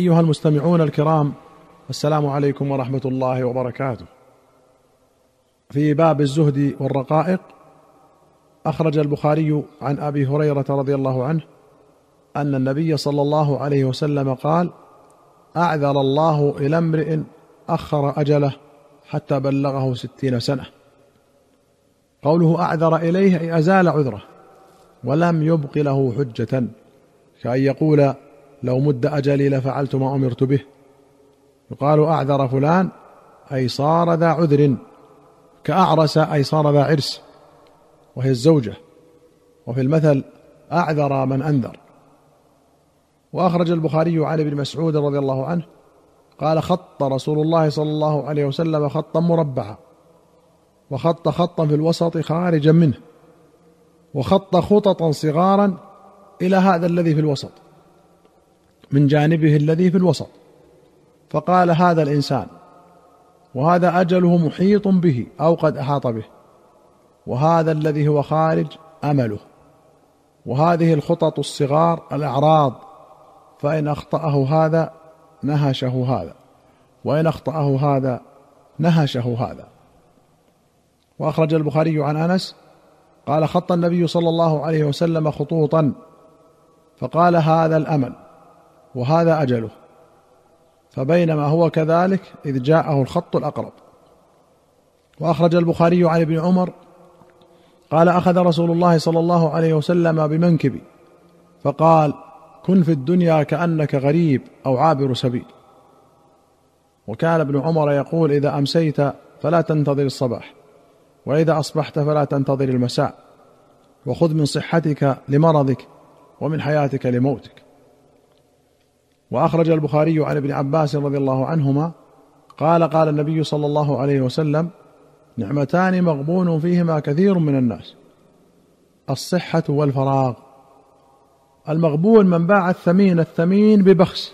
أيها المستمعون الكرام السلام عليكم ورحمة الله وبركاته. في باب الزهد والرقائق أخرج البخاري عن أبي هريرة رضي الله عنه أن النبي صلى الله عليه وسلم قال أعذر الله إلى امرئ أخر أجله حتى بلغه ستين سنة. قوله أعذر إليه أي أزال عذره ولم يبق له حجة كأن يقول لو مد أجلي لفعلت ما أمرت به. يقال أعذر فلان أي صار ذا عذر. كأعرس أي صار ذا عرس. وهي الزوجة. وفي المثل أعذر من أنذر. وأخرج البخاري عن ابن مسعود رضي الله عنه قال خط رسول الله صلى الله عليه وسلم خطا مربعا. وخط خطا في الوسط خارجا منه. وخط خططا صغارا إلى هذا الذي في الوسط. من جانبه الذي في الوسط. فقال هذا الإنسان وهذا أجله محيط به أو قد أحاط به وهذا الذي هو خارج أمله وهذه الخطط الصغار الأعراض فإن أخطأه هذا نهشه هذا وإن أخطأه هذا نهشه هذا. وأخرج البخاري عن أنس قال خط النبي صلى الله عليه وسلم خطوطا فقال هذا الأمل. وهذا أجله. فبينما هو كذلك إذ جاءه الخط الأقرب. وأخرج البخاري عن ابن عمر قال أخذ رسول الله صلى الله عليه وسلم بمنكبي فقال كن في الدنيا كأنك غريب أو عابر سبيل. وكان ابن عمر يقول إذا أمسيت فلا تنتظر الصباح وإذا أصبحت فلا تنتظر المساء وخذ من صحتك لمرضك ومن حياتك لموتك. وأخرج البخاري عن ابن عباس رضي الله عنهما قال قال النبي صلى الله عليه وسلم نعمتان مغبون فيهما كثير من الناس الصحة والفراغ المغبون من باع الثمين الثمين ببخس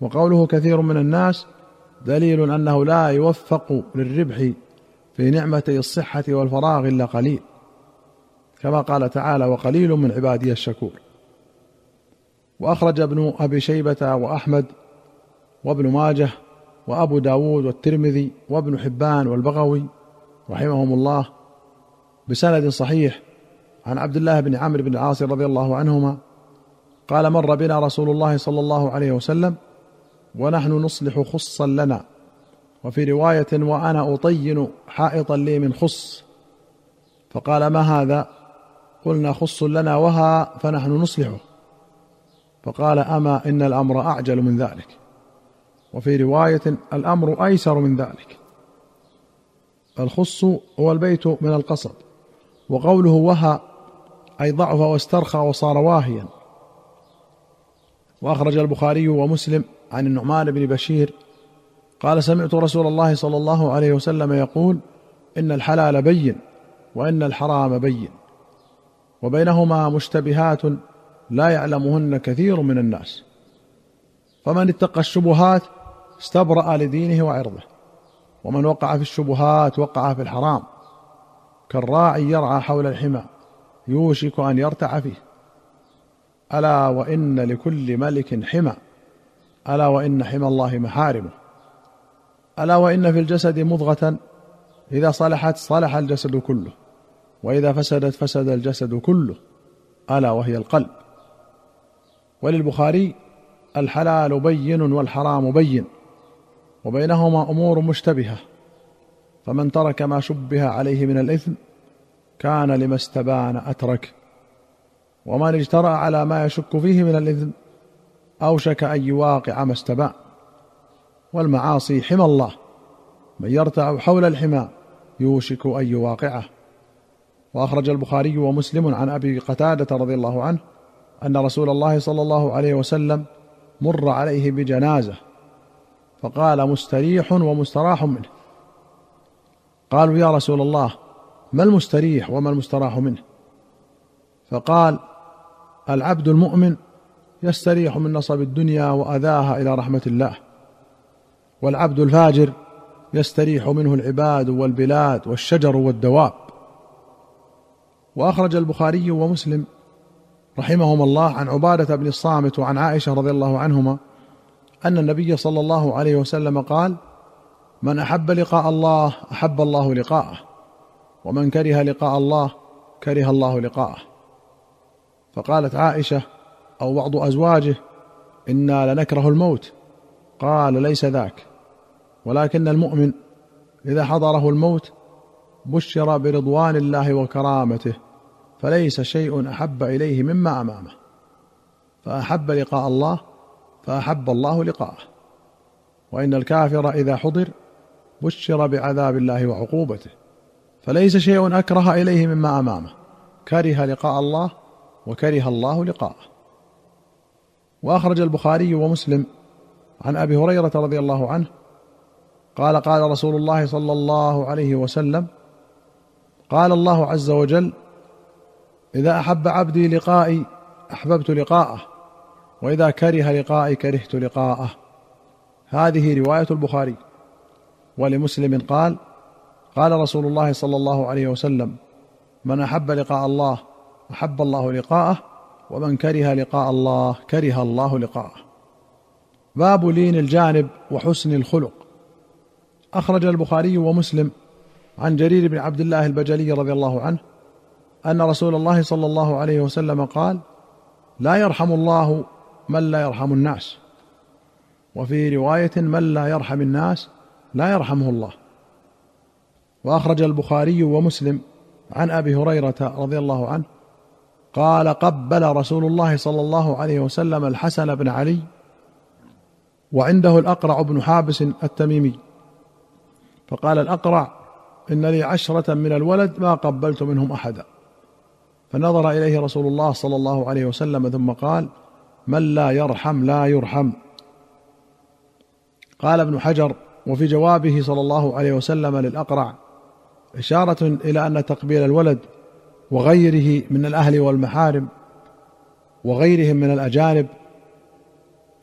وقوله كثير من الناس دليل أنه لا يوفق للربح في نعمتي الصحة والفراغ إلا قليل كما قال تعالى وقليل من عبادي الشكور وأخرج ابن أبي شيبة وأحمد وابن ماجه وأبو داود والترمذي وابن حبان والبغوي رحمهم الله بسند صحيح عن عبد الله بن عمرو بن العاص رضي الله عنهما قال مر بنا رسول الله صلى الله عليه وسلم ونحن نصلح خصا لنا وفي رواية وأنا أطين حائطا لي من خص فقال ما هذا؟ قلنا خص لنا وها فنحن نصلحه فقال أما إن الأمر أعجل من ذلك. وفي رواية الأمر أيسر من ذلك. الخص هو البيت من القصد وقوله وها أي ضعف واسترخى وصار واهيا. وأخرج البخاري ومسلم عن النعمان بن بشير. قال سمعت رسول الله صلى الله عليه وسلم يقول إن الحلال بين وإن الحرام بين. وبينهما مشتبهات لا يعلمهن كثير من الناس. فمن اتقى الشبهات استبرأ لدينه وعرضه. ومن وقع في الشبهات وقع في الحرام. كالراعي يرعى حول الحمى يوشك أن يرتع فيه. ألا وإن لكل ملك حمى. ألا وإن حمى الله محارمه. ألا وإن في الجسد مضغة. إذا صلحت صلح الجسد كله وإذا فسدت فسد الجسد كله. ألا وهي القلب. وللبخاري الحلال بين والحرام بين وبينهما أمور مشتبهة فمن ترك ما شبه عليه من الإثم كان لما استبان أترك ومن اجترأ على ما يشك فيه من الإثم أوشك أن يواقع ما استبان والمعاصي حمى الله من يرتع حول الحمى يوشك أن يواقعه. وأخرج البخاري ومسلم عن أبي قتادة رضي الله عنه أن رسول الله صلى الله عليه وسلم مر عليه بجنازة فقال مستريح ومستراح منه. قالوا يا رسول الله ما المستريح وما المستراح منه؟ فقال العبد المؤمن يستريح من نصب الدنيا وأذاها إلى رحمة الله والعبد الفاجر يستريح منه العباد والبلاد والشجر والدواب. وأخرج البخاري ومسلم رحمهما الله عن عبادة بن الصامت وعن عائشة رضي الله عنهما أن النبي صلى الله عليه وسلم قال من أحب لقاء الله أحب الله لقاءه ومن كره لقاء الله كره الله لقاءه. فقالت عائشة أو بعض أزواجه إنا لنكره الموت. قال ليس ذاك. ولكن المؤمن إذا حضره الموت بشر برضوان الله وكرامته. فليس شيء أحب إليه مما أمامه. فأحب لقاء الله فأحب الله لقاءه. وإن الكافر إذا حضر بشر بعذاب الله وعقوبته. فليس شيء أكره إليه مما أمامه. كره لقاء الله وكره الله لقاءه. وأخرج البخاري ومسلم عن أبي هريرة رضي الله عنه قال قال رسول الله صلى الله عليه وسلم قال الله عز وجل إذا أحب عبدي لقائي أحببت لقاءه. وإذا كره لقائي كرهت لقاءه. هذه رواية البخاري. ولمسلم قال قال رسول الله صلى الله عليه وسلم من أحب لقاء الله أحب الله لقاءه ومن كره لقاء الله كره الله لقاءه. باب لين الجانب وحسن الخلق. أخرج البخاري ومسلم عن جرير بن عبد الله البجلي رضي الله عنه أن رسول الله صلى الله عليه وسلم قال لا يرحم الله من لا يرحم الناس. وفي رواية من لا يرحم الناس لا يرحمه الله. وأخرج البخاري ومسلم عن أبي هريرة رضي الله عنه قال قبل رسول الله صلى الله عليه وسلم الحسن بن علي وعنده الأقرع بن حابس التميمي. فقال الأقرع إن لي عشرة من الولد ما قبلت منهم أحدا. فنظر إليه رسول الله صلى الله عليه وسلم ثم قال من لا يرحم لا يرحم. قال ابن حجر وفي جوابه صلى الله عليه وسلم للأقرع إشارة إلى أن تقبيل الولد وغيره من الأهل والمحارم وغيرهم من الأجانب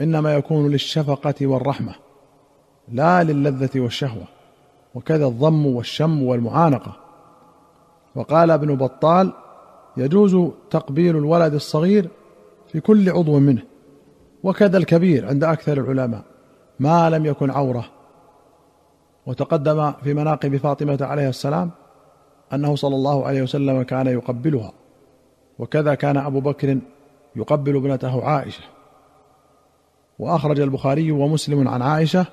إنما يكون للشفقة والرحمة لا للذة والشهوة وكذا الضم والشم والمعانقة. وقال ابن بطال يجوز تقبيل الولد الصغير في كل عضو منه وكذا الكبير عند أكثر العلماء ما لم يكن عورة. وتقدم في مناقب فاطمة عليه السلام أنه صلى الله عليه وسلم كان يقبلها وكذا كان أبو بكر يقبل ابنته عائشة. وأخرج البخاري ومسلم عن عائشة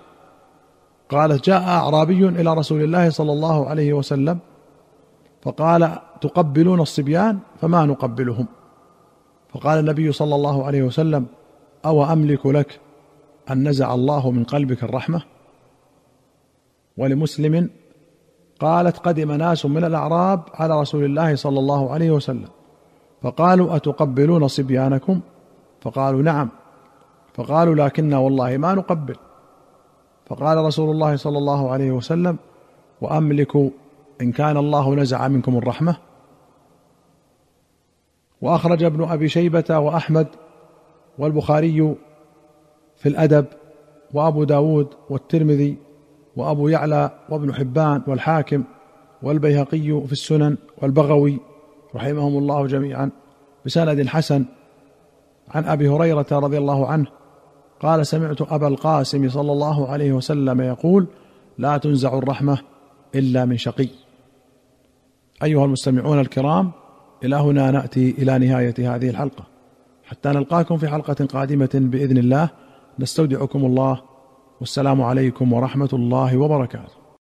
قالت جاء أعرابي إلى رسول الله صلى الله عليه وسلم فقال تقبلون الصبيان فما نقبلهم. فقال النبي صلى الله عليه وسلم أو أملك لك أن نزع الله من قلبك الرحمة؟ ولمسلم قالت قدم ناس من الأعراب على رسول الله صلى الله عليه وسلم. فقالوا أتقبلون صبيانكم؟ فقالوا نعم. فقالوا لكنا والله ما نقبل. فقال رسول الله صلى الله عليه وسلم وأملك إن كان الله نزع منكم الرحمة؟ وأخرج ابن أبي شيبة وأحمد والبخاري في الأدب وأبو داود والترمذي وأبو يعلى وابن حبان والحاكم والبيهقي في السنن والبغوي رحمهم الله جميعا بسند حسن عن أبي هريرة رضي الله عنه قال سمعت أبا القاسم صلى الله عليه وسلم يقول لا تنزع الرحمة إلا من شقي. أيها المستمعون الكرام إلى هنا نأتي إلى نهاية هذه الحلقة. حتى نلقاكم في حلقة قادمة بإذن الله نستودعكم الله والسلام عليكم ورحمة الله وبركاته.